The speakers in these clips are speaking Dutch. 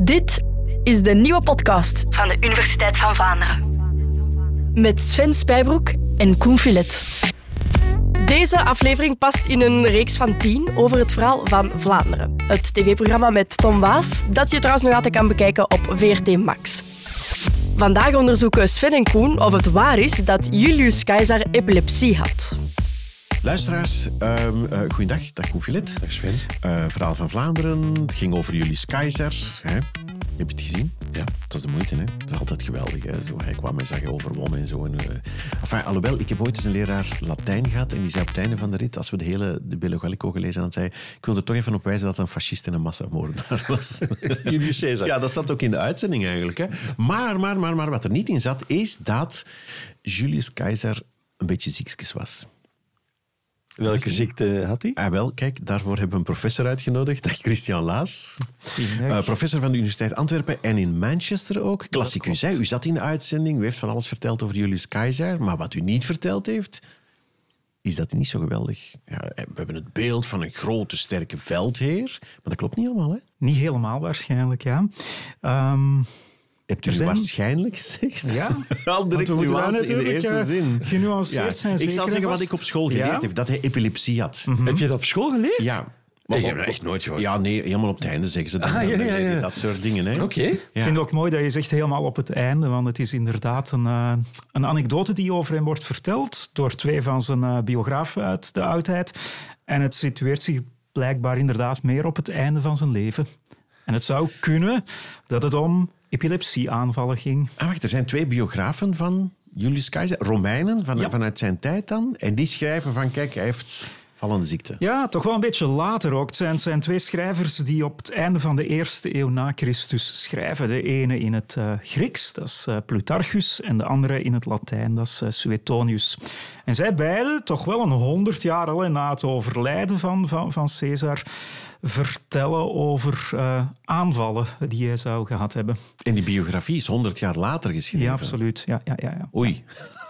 Dit is de nieuwe podcast van de Universiteit van Vlaanderen. Met Sven Spijbroek en Koen Filet. Deze aflevering past in een reeks van tien over het verhaal van Vlaanderen. Het tv-programma met Tom Waas, dat je trouwens nog altijd kan bekijken op VRT Max. Vandaag onderzoeken Sven en Koen of het waar is dat Julius Caesar epilepsie had. Luisteraars, um, uh, goeiedag. Dag Koefilet. Dag Sven. Uh, verhaal van Vlaanderen. Het ging over Julius Keizer. Hè? Heb je het gezien? Ja. Het was de moeite, hè? Dat is altijd geweldig. Hè? Zo, hij kwam en zag je overwonnen en zo. En, uh... enfin, alhoewel, ik heb ooit eens een leraar Latijn gehad en die zei op het einde van de rit, als we de hele de Bello Gallico gelezen hadden, zei ik wil er toch even op wijzen dat een fascist en een massamoordenaar was. Julius Caesar. Ja, dat zat ook in de uitzending eigenlijk. Hè? Maar, maar, maar, maar, wat er niet in zat, is dat Julius Keizer een beetje ziekjes was. Welke ziekte had hij? Ah, wel, kijk, daarvoor hebben we een professor uitgenodigd. Dag Christian Laas. Uh, professor van de Universiteit Antwerpen en in Manchester ook. Klassicus, hè? U zat in de uitzending, u heeft van alles verteld over Julius Keizer. Maar wat u niet verteld heeft, is dat niet zo geweldig. Ja, we hebben het beeld van een grote, sterke veldheer. Maar dat klopt niet allemaal, hè? Niet helemaal waarschijnlijk, ja. Um... Hebt u zijn... waarschijnlijk gezegd? Ja. Al direct nuance in de eerste zin. Genuanceerd ja. zijn Ik zal zeggen wat ik op school geleerd ja? heb. Dat hij epilepsie had. Mm -hmm. Heb je dat op school geleerd? Ja. Maar, ik heb dat echt nooit gehoord. Ja, nee, helemaal op het einde zeggen ze dan. Ah, ja, ja, ja. Dat soort dingen. Oké. Okay. Ja. Ik vind het ook mooi dat je zegt helemaal op het einde, want het is inderdaad een, uh, een anekdote die over hem wordt verteld door twee van zijn uh, biografen uit de oudheid. En het situeert zich blijkbaar inderdaad meer op het einde van zijn leven. En het zou kunnen dat het om epilepsieaanvallen ging. Ah, wacht, er zijn twee biografen van Julius Keizer, Romeinen van, ja. vanuit zijn tijd dan. En die schrijven van, kijk, hij heeft vallende ziekte. Ja, toch wel een beetje later ook. Het zijn, zijn twee schrijvers die op het einde van de eerste eeuw na Christus schrijven. De ene in het uh, Grieks, dat is uh, Plutarchus, en de andere in het Latijn, dat is uh, Suetonius. En zij beiden, toch wel een honderd jaar al na het overlijden van, van, van Caesar, vertellen over uh, aanvallen die hij zou gehad hebben. En die biografie is honderd jaar later geschreven? Ja, absoluut. Ja, ja, ja, ja. Oei.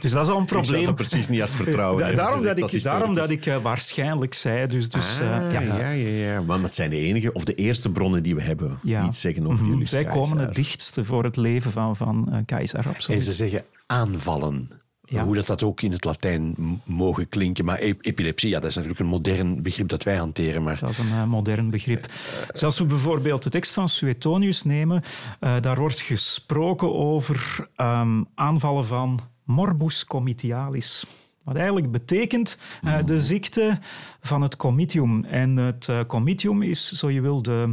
Dus dat is al een probleem. Ik precies niet hard vertrouwen. da daarom, dat ik, daarom dat ik uh, waarschijnlijk zei. Dus, dus, ah, uh, ja, ja, ja, ja. Maar dat zijn de enige, of de eerste bronnen die we hebben. Ja. Niet zeggen over mm -hmm. Julius Zij komen het dichtste voor het leven van, van uh, Keizer, absoluut. En ze zeggen aanvallen. Ja. Hoe dat, dat ook in het Latijn mogen klinken. Maar epilepsie, ja, dat is natuurlijk een modern begrip dat wij hanteren. Maar... Dat is een uh, modern begrip. Dus als we bijvoorbeeld de tekst van Suetonius nemen, uh, daar wordt gesproken over um, aanvallen van morbus comitialis. Wat eigenlijk betekent uh, de ziekte van het comitium. En het comitium is, zo je wil, de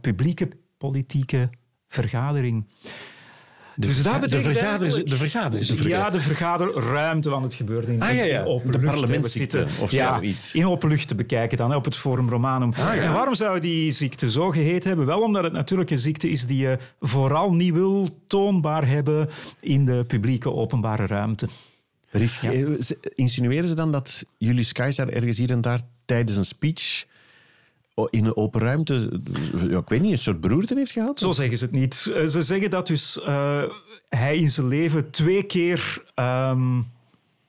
publieke politieke vergadering. De, dus dat betekent de. De vergadering. De ja, de vergaderruimte, want het gebeurde in, ah, ja, ja. in open de parlementsziekte of ja, iets. In open lucht te bekijken dan, op het Forum Romanum. Ah, ja. En waarom zou die ziekte zo geheten hebben? Wel omdat het natuurlijk een ziekte is die je vooral niet wil toonbaar hebben in de publieke openbare ruimte. Ja. Insinueren ze dan dat Julius Caesar ergens hier en daar tijdens een speech in een open ruimte, ja, ik weet niet, een soort beroerte heeft gehad? Zo zeggen ze het niet. Ze zeggen dat dus uh, hij in zijn leven twee keer um,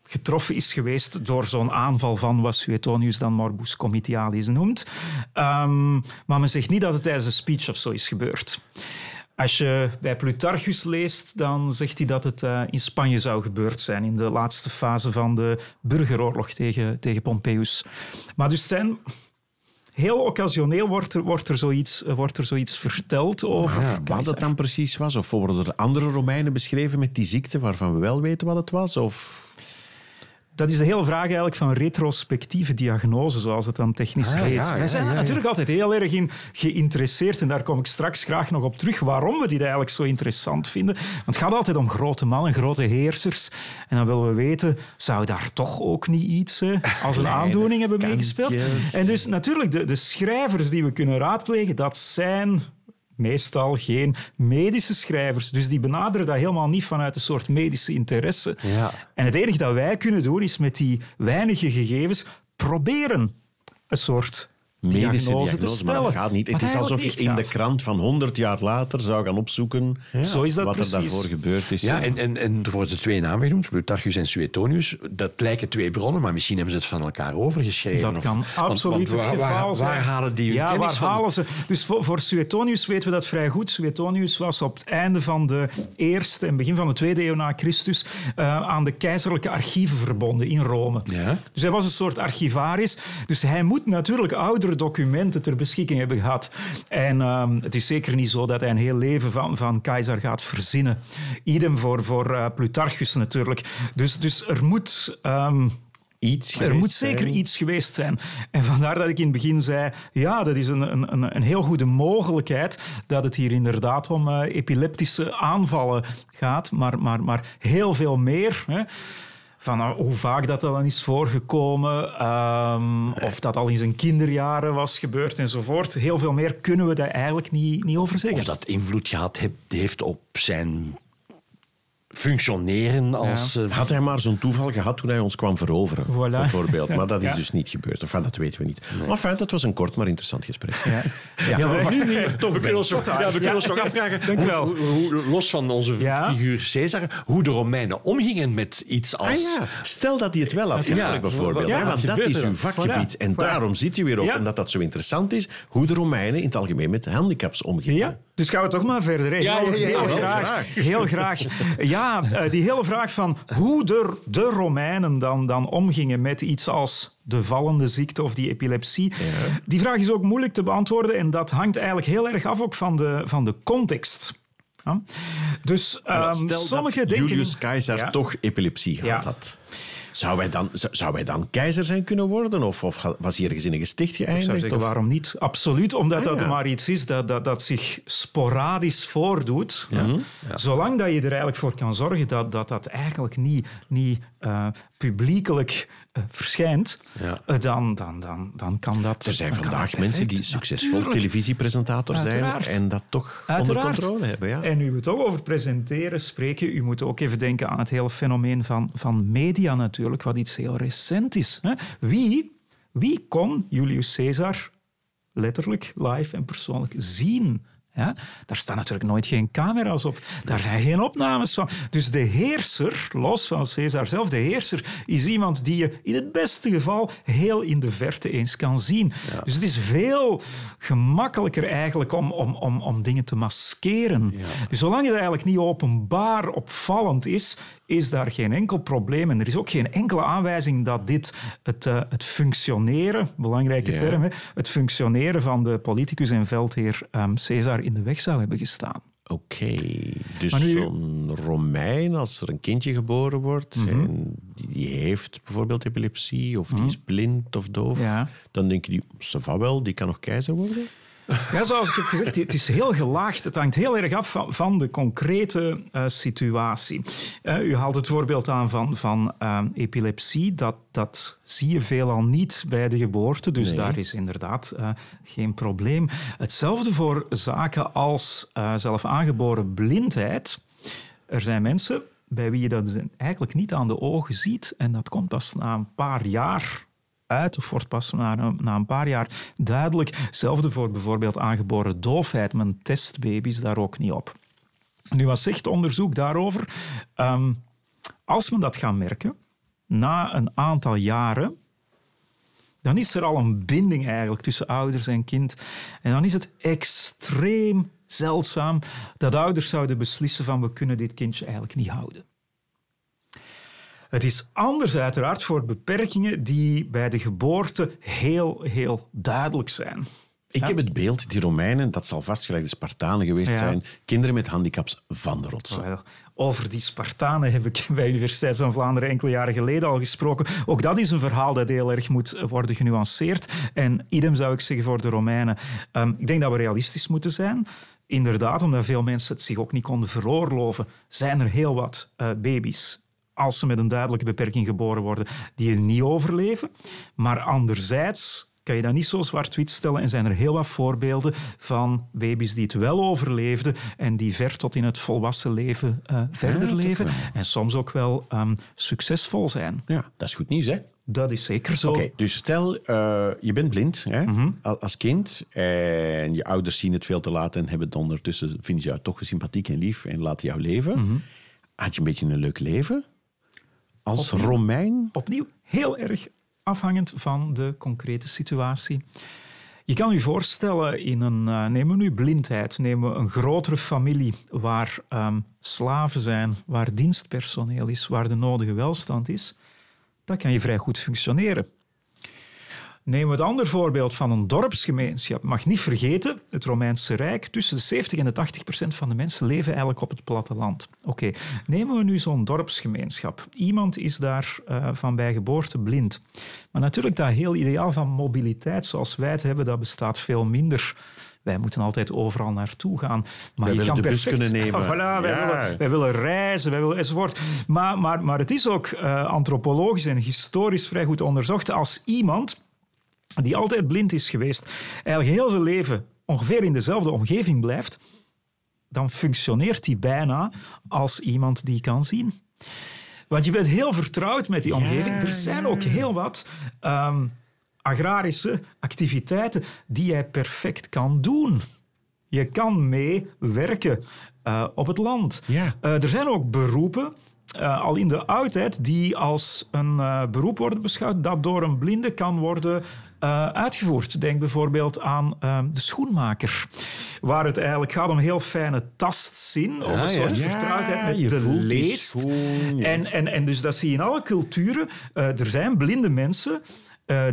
getroffen is geweest door zo'n aanval van wat Suetonius dan morbus comitialis noemt. Um, maar men zegt niet dat het tijdens een speech of zo is gebeurd. Als je bij Plutarchus leest, dan zegt hij dat het uh, in Spanje zou gebeurd zijn in de laatste fase van de burgeroorlog tegen, tegen Pompeius. Maar dus zijn heel occasioneel wordt er, wordt er, zoiets, wordt er zoiets verteld over. Ja, wat het dan precies was? Of worden er andere Romeinen beschreven met die ziekte waarvan we wel weten wat het was? Of... Dat is de hele vraag eigenlijk van retrospectieve diagnose, zoals het dan technisch Ah, heet. ja, Wij zijn er natuurlijk altijd heel erg in geïnteresseerd en daar kom ik straks graag nog op terug, waarom we dit eigenlijk zo interessant vinden. Want het gaat altijd om grote mannen, grote heersers. En dan willen we weten, zou daar toch ook niet iets als een Kleine aandoening hebben meegespeeld? En dus natuurlijk, de, de schrijvers die we kunnen raadplegen, dat zijn meestal geen medische schrijvers. Dus die benaderen dat helemaal niet vanuit een soort medische interesse. Ja. En het enige dat wij kunnen doen, is met die weinige gegevens proberen een soort medische diagnose, te stellen. Maar het gaat niet. Het is alsof je in de krant van 100 jaar later zou gaan opzoeken Zo is dat wat precies. er daarvoor gebeurd is. Ja, en, en, en er worden twee namen genoemd, Plutarchus en Suetonius. Dat lijken twee bronnen, maar misschien hebben ze het van elkaar overgeschreven. Dat of- kan want- absoluut want het waar, geval waar, zijn. waar halen die hun Ja, kennis waar van? halen ze? Dus voor, voor Suetonius weten we dat vrij goed. Suetonius was op het einde van de eerste en begin van de tweede eeuw na Christus eh, aan de keizerlijke archieven verbonden in Rome. Ja. Dus hij was een soort archivaris. Dus hij moet natuurlijk oudere documenten ter beschikking hebben gehad. En ehm, het is zeker niet zo dat hij een heel leven van, van keizer gaat verzinnen. Idem voor, voor eh, Plutarchus natuurlijk. Dus, dus er moet... ehm, Iets er moet zeker zijn. iets geweest zijn. En vandaar dat ik in het begin zei, ja, dat is een, een, een- een heel goede mogelijkheid dat het hier inderdaad om eh, epileptische aanvallen gaat, maar, maar, maar heel veel meer. Hè. Van nou, hoe vaak dat dan is voorgekomen, ehm, of dat al in zijn kinderjaren was gebeurd enzovoort. Heel veel meer kunnen we daar eigenlijk niet, niet over zeggen. Of dat invloed gehad heeft op zijn functioneren als... eh, Had hij maar zo'n toeval gehad toen hij ons kwam veroveren, Voilà. bijvoorbeeld. Maar dat is Ja. dus niet gebeurd. Enfin, dat weten we niet. Maar fijn, dat was een kort maar interessant gesprek. Ja. Ja, maar nu- wacht, nu- toch, we kunnen ons nog, ja, we kunnen ons nog afvragen, Dank u wel. hoe- hoe- los van onze Ja. figuur Caesar, hoe de Romeinen omgingen met iets als... Ah ja, stel dat hij het wel had Ja, gedaan, bijvoorbeeld. ja, want dat is uw vakgebied. Voilà, En voilà. daarom zit u weer op, Ja. omdat dat zo interessant is, hoe de Romeinen in het algemeen met handicaps omgingen. Ja, dus gaan we toch maar verder. Ja, heel, graag. heel graag. Ja, eh, die hele vraag van hoe de, de Romeinen dan, dan omgingen met iets als de vallende ziekte of die epilepsie. Die vraag is ook moeilijk te beantwoorden en dat hangt eigenlijk heel erg af ook van de, van de context. Ja. Dus ehm, stel sommige dat denken... Julius Caesar Ja. toch epilepsie gehad Ja. had. Zou hij, dan, zou, hij dan keizer zijn kunnen worden? Of, of was hij ergens in een gesticht Ik zou geëindigd? zeggen, Of- waarom niet? Absoluut, omdat Ah, dat ja. maar iets is dat, dat, dat zich sporadisch voordoet. Zolang dat je er eigenlijk voor kan zorgen dat dat, dat eigenlijk niet, niet eh, publiekelijk eh, verschijnt, Ja. eh, dan, dan, dan, dan kan dat... Er zijn vandaag mensen die succesvol Natuurlijk. televisiepresentator zijn en dat toch Uiteraard. onder controle hebben. Ja. En nu we het ook over presenteren spreken, u moet ook even denken aan het hele fenomeen van, van media natuurlijk, wat iets heel recent is. Hè? Wie, wie kon Julius Caesar letterlijk, live en persoonlijk zien? Ja? Daar staan natuurlijk nooit geen camera's op. Daar zijn geen opnames van. Dus de heerser, los van Caesar zelf, de heerser is iemand die je in het beste geval heel in de verte eens kan zien. Dus het is veel gemakkelijker eigenlijk om, om, om, om dingen te maskeren. Dus zolang het eigenlijk niet openbaar opvallend is, is daar geen enkel probleem. En er is ook geen enkele aanwijzing dat dit het, eh, het functioneren, belangrijke term, hè, het functioneren van de politicus en veldheer ehm, Caesar in de weg zou hebben gestaan. Oké, dus nu- zo'n Romein, als er een kindje geboren wordt Mhm. en die, heeft bijvoorbeeld epilepsie of die is blind of doof, Ja. dan denk je, die, wel, die kan nog keizer worden? Ja, zoals ik heb gezegd, het is heel gelaagd. Het hangt heel erg af van, van de concrete eh, situatie. Eh, u haalt het voorbeeld aan van, van eh, epilepsie. Dat, dat zie je veelal niet bij de geboorte, dus Nee. daar is inderdaad geen probleem. Hetzelfde voor zaken als zelf aangeboren blindheid. Er zijn mensen bij wie je dat eigenlijk niet aan de ogen ziet en dat komt pas na een paar jaar uit of wordt pas na, na een paar jaar duidelijk. Hetzelfde voor bijvoorbeeld aangeboren doofheid. Men test baby's daar ook niet op. Nu, wat zegt onderzoek daarover? Ehm, als men dat gaat merken, na een aantal jaren, dan is er al een binding eigenlijk tussen ouders en kind. En dan is het extreem zeldzaam dat ouders zouden beslissen van we kunnen dit kindje eigenlijk niet houden. Het is anders uiteraard voor beperkingen die bij de geboorte heel, heel duidelijk zijn. Ik heb het beeld, die Romeinen, dat zal vast gelijk de Spartanen geweest Ja. zijn, kinderen met handicaps van de rotsen. Over die Spartanen heb ik bij de Universiteit van Vlaanderen enkele jaren geleden al gesproken. Ook dat is een verhaal dat heel erg moet worden genuanceerd. En idem zou ik zeggen voor de Romeinen. Ehm, ik denk dat we realistisch moeten zijn. Inderdaad, omdat veel mensen het zich ook niet konden veroorloven, zijn er heel wat eh, baby's als ze met een duidelijke beperking geboren worden, die het niet overleven. Maar anderzijds kan je dat niet zo zwart-wit stellen en zijn er heel wat voorbeelden van baby's die het wel overleefden en die ver tot in het volwassen leven uh, verder leven en soms ook wel um, succesvol zijn. Ja, dat is goed nieuws, hè? Dat is zeker zo. Oké, dus stel, uh, je bent blind hè, mm -hmm. als kind en je ouders zien het veel te laat en hebben het ondertussen, vinden ze jou toch sympathiek en lief en laten jou leven. Mm -hmm. Had je een beetje een leuk leven? Als opnieuw, Romein? Opnieuw, heel erg afhangend van de concrete situatie. Je kan je voorstellen, in een, uh, nemen we nu blindheid, nemen we een grotere familie waar um, slaven zijn, waar dienstpersoneel is, waar de nodige welstand is, dan kan je vrij goed functioneren. We het ander voorbeeld van een dorpsgemeenschap. Mag niet vergeten, het Romeinse Rijk, tussen de 70 en de 80 procent van de mensen leven eigenlijk op het platteland. Oké, nemen we nu zo'n dorpsgemeenschap. Iemand is daar uh, van bij geboorte blind. Maar natuurlijk, dat heel ideaal van mobiliteit zoals wij het hebben, dat bestaat veel minder. Wij moeten altijd overal naartoe gaan. Maar wij je kan de perfect... bus kunnen nemen. Ah, voilà, wij, Ja. willen, wij willen reizen, wij willen enzovoort. Maar, maar, maar het is ook uh, antropologisch en historisch vrij goed onderzocht. Als iemand die altijd blind is geweest, eigenlijk heel zijn leven ongeveer in dezelfde omgeving blijft, dan functioneert hij bijna als iemand die kan zien. Want je bent heel vertrouwd met die omgeving. er zijn ook heel wat um, agrarische activiteiten die jij perfect kan doen. Je kan meewerken uh, op het land. Ja. Uh, er zijn ook beroepen uh, al in de oudheid die als een uh, beroep worden beschouwd dat door een blinde kan worden uh, uitgevoerd. Denk bijvoorbeeld aan de schoenmaker, waar het eigenlijk gaat om heel fijne tastzin, om Ah, een soort ja. vertrouwdheid met de leest. schoen, ja. en, en, en dus dat zie je in alle culturen. er zijn blinde mensen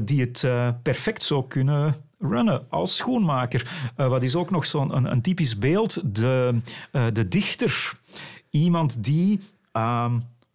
die het perfect zo kunnen runnen als schoenmaker. Uh, wat is ook nog zo'n een, een, typisch beeld? De, uh, de dichter. Iemand die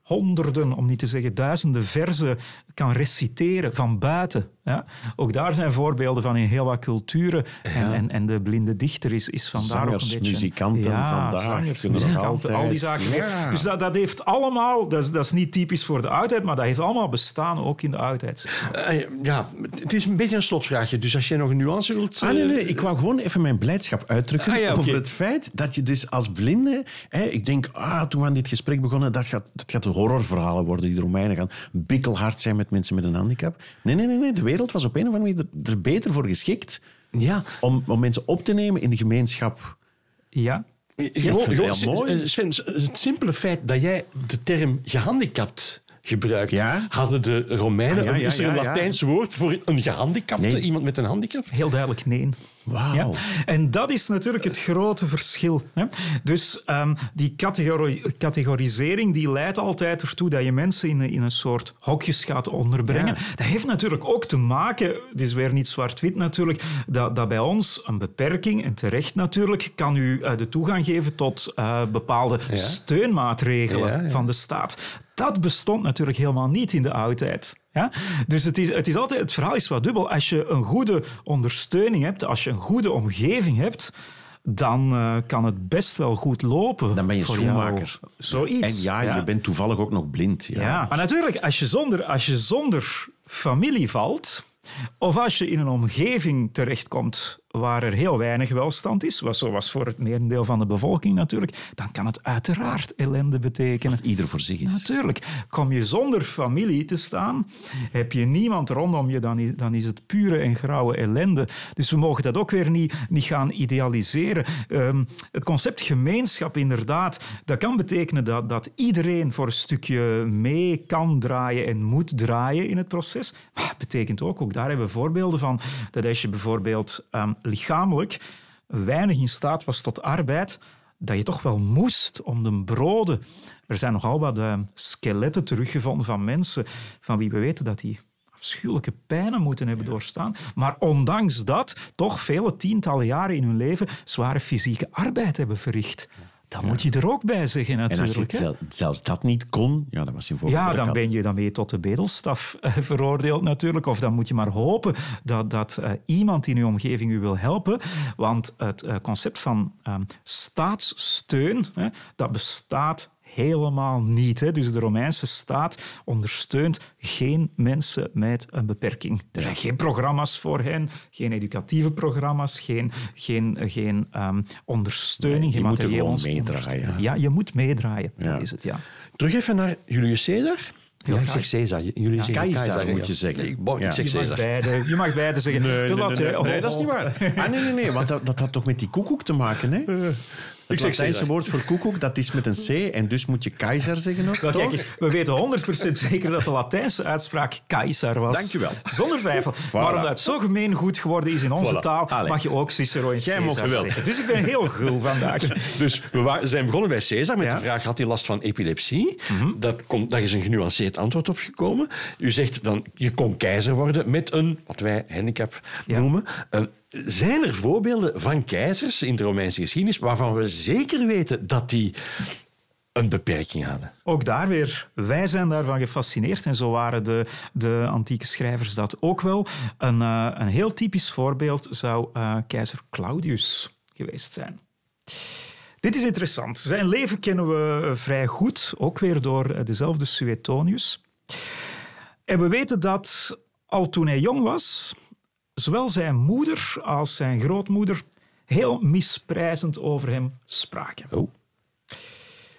honderden, om niet te zeggen duizenden verzen kan reciteren van buiten. Ja? Ook daar zijn voorbeelden van in heel wat culturen. Ja. En, en, en, de blinde dichter is, is vandaar zangers, ook een beetje... muzikanten ja, vandaag. Zangers, muzikanten, al die zaken. Dus dat, dat heeft allemaal... Dat is, dat is niet typisch voor de oudheid, maar dat heeft allemaal bestaan, ook in de oudheid. Uh, ja, het is een beetje een slotvraagje. Dus als jij nog een nuance wilt... Ah, nee, nee. uh, Ik wou gewoon even mijn blijdschap uitdrukken Ah, over het feit dat je dus als blinde... Hè, ik denk, ah, toen we aan dit gesprek begonnen, dat gaat, dat gaat horrorverhalen worden die de Romeinen gaan bikkelhard zijn met mensen met een handicap. Nee, nee, nee. nee. De wereld was op een of andere manier er, er beter voor geschikt Ja. om, om mensen op te nemen in de gemeenschap. Ja. Gewoon, mooi. Sven, het simpele feit dat jij de term gehandicapt gebruikt, Ja. hadden de Romeinen, Ah, ja, ja, is er een ja, ja. Latijns woord voor een gehandicapte, Nee. iemand met een handicap? Heel duidelijk nee. Wauw. Ja. En dat is natuurlijk het grote verschil. Hè? Dus um, die categori categorisering die leidt altijd ertoe dat je mensen in, in een soort hokjes gaat onderbrengen. Ja. Dat heeft natuurlijk ook te maken, het is weer niet zwart-wit natuurlijk, dat, dat bij ons een beperking, en terecht natuurlijk, kan u uh, de toegang geven tot uh, bepaalde Ja. steunmaatregelen Ja, ja. van de staat. Dat bestond natuurlijk helemaal niet in de oudheid. Ja? Dus het, is, het, is altijd, het verhaal is wat dubbel. Als je een goede ondersteuning hebt, als je een goede omgeving hebt, dan uh, kan het best wel goed lopen. Dan ben je schoenmaker. jou. Zoiets. En ja, je bent toevallig ook nog blind. Ja. Ja. Maar natuurlijk, als je, zonder, als je zonder familie valt, of als je in een omgeving terechtkomt waar er heel weinig welstand is, wat zo was voor het merendeel van de bevolking natuurlijk, dan kan het uiteraard ellende betekenen. Ieder voor zich is. Natuurlijk. Kom je zonder familie te staan, heb je niemand rondom je, dan is, dan is het pure en grauwe ellende. Dus we mogen dat ook weer niet, niet gaan idealiseren. Um, het concept gemeenschap, inderdaad, dat kan betekenen dat, dat iedereen voor een stukje mee kan draaien en moet draaien in het proces. Maar het betekent ook, ook daar hebben we voorbeelden van, dat als je bijvoorbeeld um, lichamelijk weinig in staat was tot arbeid, dat je toch wel moest om de broden. Er zijn nogal wat uh, skeletten teruggevonden van mensen van wie we weten dat die afschuwelijke pijnen moeten hebben doorstaan. Maar ondanks dat toch vele tientallen jaren in hun leven zware fysieke arbeid hebben verricht. Ja. moet je er ook bij zeggen, natuurlijk. En als je zel, zelfs dat niet kon, ja, dan was je een Ja, dan ben je, dan ben je tot de bedelstaf uh, veroordeeld natuurlijk. Of dan moet je maar hopen dat, dat uh, iemand in je omgeving u wil helpen. Want het uh, concept van staatssteun, dat bestaat helemaal niet. Hè. Dus de Romeinse staat ondersteunt geen mensen met een beperking. Er zijn geen programma's voor hen, geen educatieve programma's, geen, geen, geen um, ondersteuning, nee, je geen moet gewoon meedraaien. Ja, je moet meedraaien, ja. is het, ja. Terug even naar Julius Caesar. Ja, ik zeg Caesar. Jullie ja, zeggen Keizer, moet je zeggen. Ik, bon, ik zeg je Caesar. Mag beide, je mag beide zeggen. Nee, nee, nee, nee, nee dat is niet waar. Ah, nee, nee, nee, want dat, dat had toch met die koekoek te maken, hè? Het Latijnse woord voor koekoek, dat is met een C en dus moet je keizer zeggen ook, nou, kijk eens, we weten 100% zeker dat de Latijnse uitspraak keizer was. Dankjewel. Zonder twijfel. Voilà. Maar omdat het zo gemeen goed geworden is in onze Voilà. taal, Allee. mag je ook Cicero in Jij Caesar mocht wel. zeggen. Dus ik ben heel gul vandaag. Dus we zijn begonnen bij Caesar met Ja. de vraag: had hij last van epilepsie? dat komt, daar is een genuanceerd antwoord op gekomen. U zegt dan: je kon keizer worden met een, wat wij handicap Ja. noemen. Eh, zijn er voorbeelden van keizers in de Romeinse geschiedenis waarvan we zeker weten dat die een beperking hadden? Ook daar weer, wij zijn daarvan gefascineerd en zo waren de, de antieke schrijvers dat ook wel. Een, eh, een heel typisch voorbeeld zou eh, keizer Claudius geweest zijn. Dit is interessant. Zijn leven kennen we eh, vrij goed, ook weer door dezelfde Suetonius. En we weten dat al toen hij jong was, zowel zijn moeder als zijn grootmoeder heel misprijzend over hem spraken. Oh.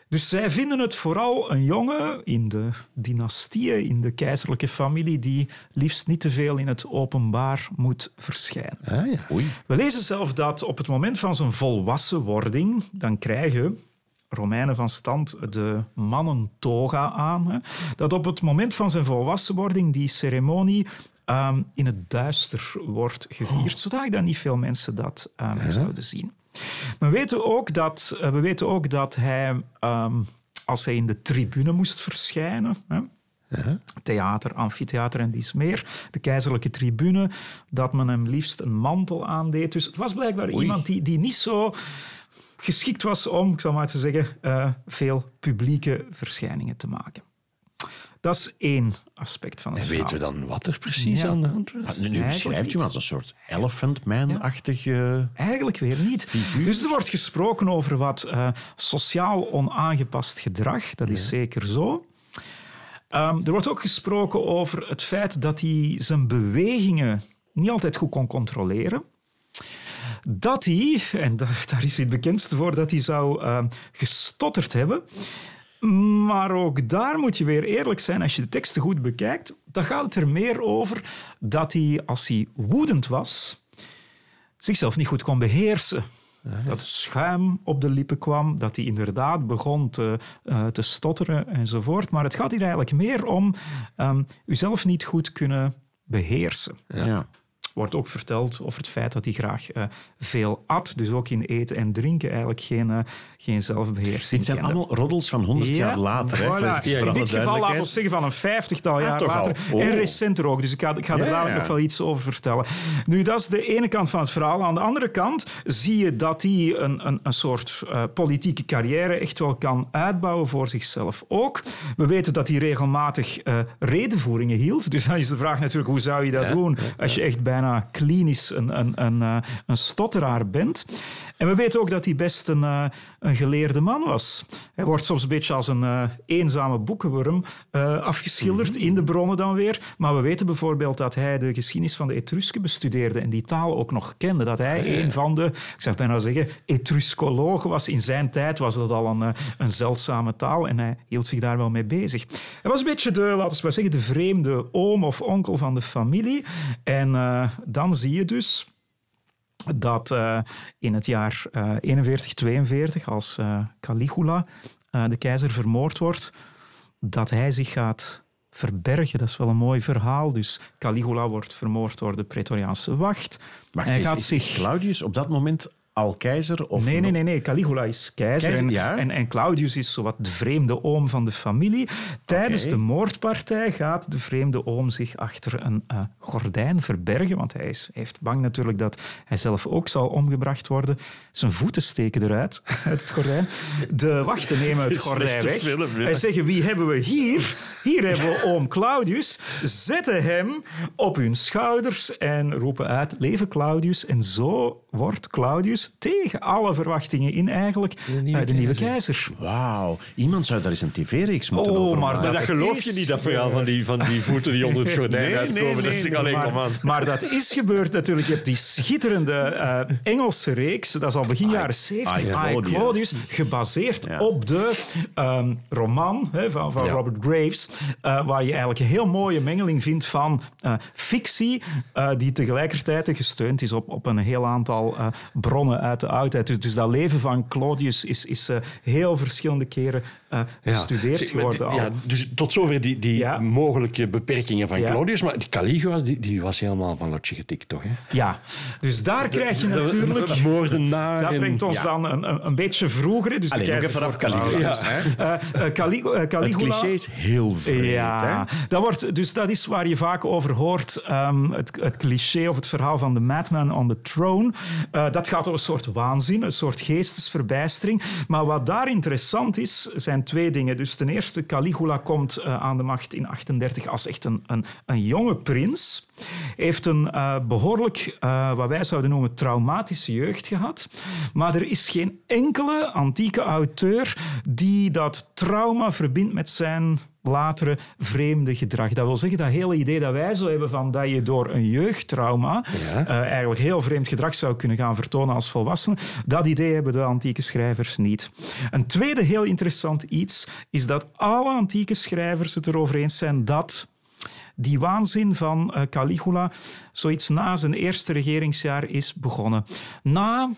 Dus zij vinden het vooral een jongen in de dynastieën, in de keizerlijke familie, die liefst niet te veel in het openbaar moet verschijnen. Ah, ja. Oei. We lezen zelf dat op het moment van zijn volwassenwording, dan krijgen Romeinen van stand de mannen toga aan. Hè, dat op het moment van zijn volwassenwording die ceremonie ehm, in het duister wordt gevierd, zodat dan niet veel mensen dat ehm, zouden zien. We weten ook dat, eh, we weten ook dat hij, ehm, als hij in de tribune moest verschijnen, hè, theater, amfitheater en dies meer, de keizerlijke tribune, dat men hem liefst een mantel aandeed. Dus het was blijkbaar iemand die, die niet zo geschikt was om, ik zal maar te zeggen, eh, veel publieke verschijningen te maken. Dat is één aspect van het En weten we dan wat er precies Ja. aan de hand was? Nu, nu beschrijft niet. u hem als een soort elephant man-achtig... eh, Eigenlijk weer niet. Dus er wordt gesproken over wat eh, sociaal onaangepast gedrag. Dat is zeker zo. Ehm, er wordt ook gesproken over het feit dat hij zijn bewegingen niet altijd goed kon controleren. Dat hij, en daar, daar is hij het bekendste voor, dat hij zou ehm, gestotterd hebben. Maar ook daar moet je weer eerlijk zijn, als je de teksten goed bekijkt, dan gaat het er meer over dat hij, als hij woedend was, zichzelf niet goed kon beheersen. Dat schuim op de lippen kwam, dat hij inderdaad begon te, eh, te stotteren enzovoort. Maar het gaat hier eigenlijk meer om um, uzelf niet goed kunnen beheersen. ja. Wordt ook verteld over het feit dat hij graag eh, veel at, dus ook in eten en drinken eigenlijk geen, eh, geen zelfbeheersing Dit zijn allemaal roddels van 100 jaar later. Hè, voilà. alle in dit geval laten we zeggen van een vijftigtal Ah, jaar later. Oh. En recenter ook, dus ik ga, ik ga er Ja, dadelijk ja. nog wel iets over vertellen. Nu, dat is de ene kant van het verhaal. Aan de andere kant zie je dat hij een, een, een soort eh, politieke carrière echt wel kan uitbouwen voor zichzelf ook. We weten dat hij regelmatig redenvoeringen hield. Dus dan is de vraag natuurlijk, hoe zou je dat doen als je echt bijna klinisch een, een, een, eh, een stotteraar bent? En we weten ook dat hij best een, eh, een geleerde man was. Hij wordt soms een beetje als een eh, eenzame boekenworm eh, afgeschilderd, in de bronnen dan weer. Maar we weten bijvoorbeeld dat hij de geschiedenis van de Etrusken bestudeerde en die taal ook nog kende. Dat hij een van de, ik zou bijna zeggen, Etruscologen was. In zijn tijd was dat al een, een zeldzame taal en hij hield zich daar wel mee bezig. Hij was een beetje de, laten we maar zeggen, de vreemde oom of onkel van de familie. En dan zie je dus dat eh, in het jaar eh 41, 42, als eh, Caligula, eh, de keizer, vermoord wordt, dat hij zich gaat verbergen. Dat is wel een mooi verhaal. Dus Caligula wordt vermoord door de Pretoriaanse wacht. Wacht, hij is- gaat is zich... Claudius op dat moment al keizer? Of Nee, nee, nee, nee. Caligula is keizer. Keizer, en, ja. en, en Claudius is zowat de vreemde oom van de familie. Tijdens de moordpartij gaat de vreemde oom zich achter een eh, gordijn verbergen. Want hij, is, heeft bang natuurlijk dat hij zelf ook zal omgebracht worden. Zijn voeten steken eruit uit het gordijn. De wachten nemen het gordijn weg. Hij zeggen, wie hebben we hier? Hier hebben we oom Claudius. Zetten hem op hun schouders en roepen uit, leven Claudius. En zo wordt Claudius dus tegen alle verwachtingen in eigenlijk de nieuwe, uh, de nieuwe keizer. Wauw. Iemand zou daar eens een tv-reeks moeten oh, over maar dat, dat geloof je niet, dat verhaal van die, van die voeten die onder het gordijn nee, uitkomen. Nee, nee, dat alleen, maar, maar, maar dat is gebeurd natuurlijk. Je hebt die schitterende uh, Engelse reeks, dat is al begin jaren 70, I, Claudius. Claudius, gebaseerd ja. op de um, roman hè, van, van ja. Robert Graves, uh, waar je eigenlijk een heel mooie mengeling vindt van uh, fictie, die tegelijkertijd gesteund is op, op een heel aantal bronnen uit de oudheid. Dus, dat leven van Claudius is, is heel verschillende keren gestudeerd ja. geworden. Ja, dus tot zover die, die mogelijke beperkingen van Claudius, maar die Caligula die, die was helemaal van lotje getikt, toch? Hè? Ja, dus daar krijg je natuurlijk... Moordenaar. Dat brengt ons dan een, een, beetje vroeger. Dus Allee, de keizer voor Caligula. Ja. Uh, uh, Caligula. Het cliché is heel vreemd. Ja, hè? Dat wordt, dus dat is waar je vaak over hoort. Um, het, het, cliché of het verhaal van de madman on the throne. Uh, dat gaat over een soort waanzin, een soort geestesverbijstering. Maar wat daar interessant is, zijn twee dingen. Dus ten eerste, Caligula komt aan de macht in 38 als echt een, een, een jonge prins heeft een uh, behoorlijk, uh, wat wij zouden noemen, traumatische jeugd gehad. Maar er is geen enkele antieke auteur die dat trauma verbindt met zijn latere vreemde gedrag. Dat wil zeggen, dat hele idee dat wij zo hebben van dat je door een jeugdtrauma ja. uh, eigenlijk heel vreemd gedrag zou kunnen gaan vertonen als volwassene, dat idee hebben de antieke schrijvers niet. Een tweede heel interessant iets is dat alle antieke schrijvers het erover eens zijn dat die waanzin van uh, Caligula zoiets na zijn eerste regeringsjaar is begonnen. Na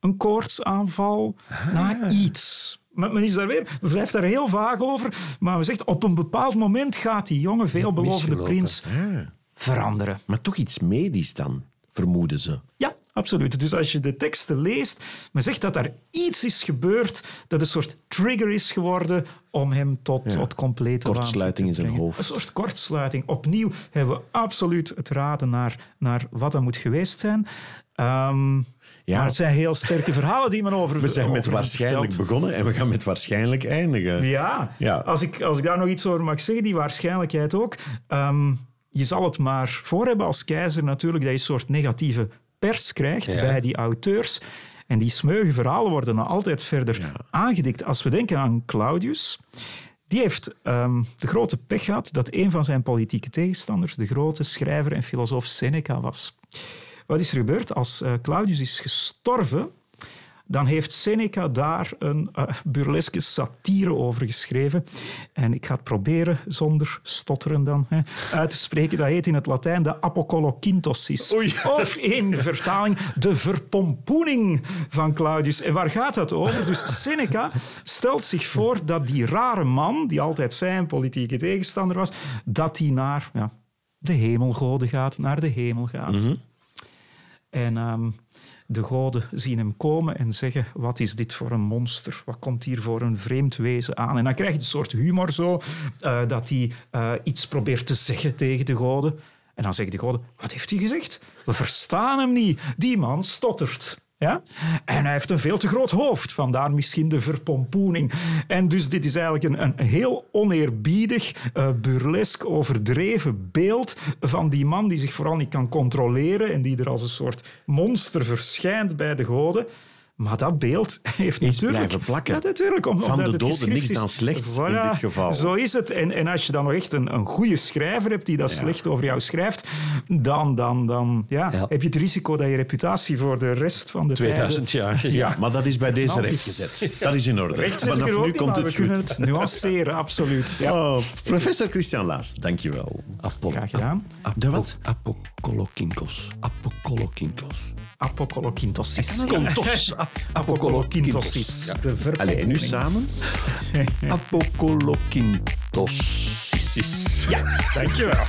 een koortsaanval, ah. na iets. Men is daar weer, blijft daar heel vaag over, maar we zeggen op een bepaald moment gaat die jonge, veelbelovende prins ah. veranderen. Maar toch iets medisch dan, vermoeden ze. Ja, Absoluut. Dus als je de teksten leest, men zegt dat er iets is gebeurd dat een soort trigger is geworden om hem tot, ja. tot complete kortsluiting in zijn hoofd. Een soort kortsluiting. Opnieuw hebben we absoluut het raden naar, naar wat dat moet geweest zijn. Um, ja. Maar het zijn heel sterke verhalen die men over We zijn met waarschijnlijk vertelt. begonnen en we gaan met waarschijnlijk eindigen. Ja, ja. Als, ik, als ik daar nog iets over mag zeggen, die waarschijnlijkheid ook. Um, je zal het maar voor hebben als keizer natuurlijk dat je een soort negatieve pers krijgt bij die auteurs. En die smeuïge verhalen worden dan altijd verder ja. aangedikt. Als we denken aan Claudius, die heeft um, de grote pech gehad dat een van zijn politieke tegenstanders de grote schrijver en filosoof Seneca was. Wat is er gebeurd? Als uh, Claudius is gestorven, dan heeft Seneca daar een uh, burleske satire over geschreven. En ik ga het proberen zonder stotteren dan hè, uit te spreken. Dat heet in het Latijn de apokolokintosis. Of in vertaling de verpompoening van Claudius. En waar gaat dat over? Dus Seneca stelt zich voor dat die rare man, die altijd zijn politieke tegenstander was, dat hij naar ja, de hemelgoden gaat, naar de hemel gaat. Mm -hmm. En um, de goden zien hem komen en zeggen: Wat is dit voor een monster? Wat komt hier voor een vreemd wezen aan? En dan krijg je een soort humor zo, uh, dat hij uh, iets probeert te zeggen tegen de goden. En dan zeggen de goden: Wat heeft hij gezegd? We verstaan hem niet. Die man stottert. Ja? En hij heeft een veel te groot hoofd, vandaar misschien de verpompoening. En dus dit is eigenlijk een, een heel oneerbiedig, uh, burlesk, overdreven beeld van die man die zich vooral niet kan controleren en die er als een soort monster verschijnt bij de goden. Maar dat beeld heeft is natuurlijk... blijven plakken. Ja, natuurlijk. Om, Van de doden niks dan slechts voilà, in dit geval. Zo is het. En, en als je dan nog echt een, een goede schrijver hebt die dat ja. slecht over jou schrijft, dan, dan, dan ja, ja. heb je het risico dat je reputatie voor de rest van de 2000 jaar. Ja, maar dat is bij deze recht gezet. Dat is in orde. Recht Vanaf nu komt het we kunnen het nuanceren, absoluut. Oh, professor Christian Laas, dankjewel. Apollo. Graag gedaan. De wat? Apokolokinkos. Apokolokinkos. Apokolokintosis. Kontos. Apokolokintosis. Ja. Allee, nu samen? Apokolokintosis. Ja, dankjewel.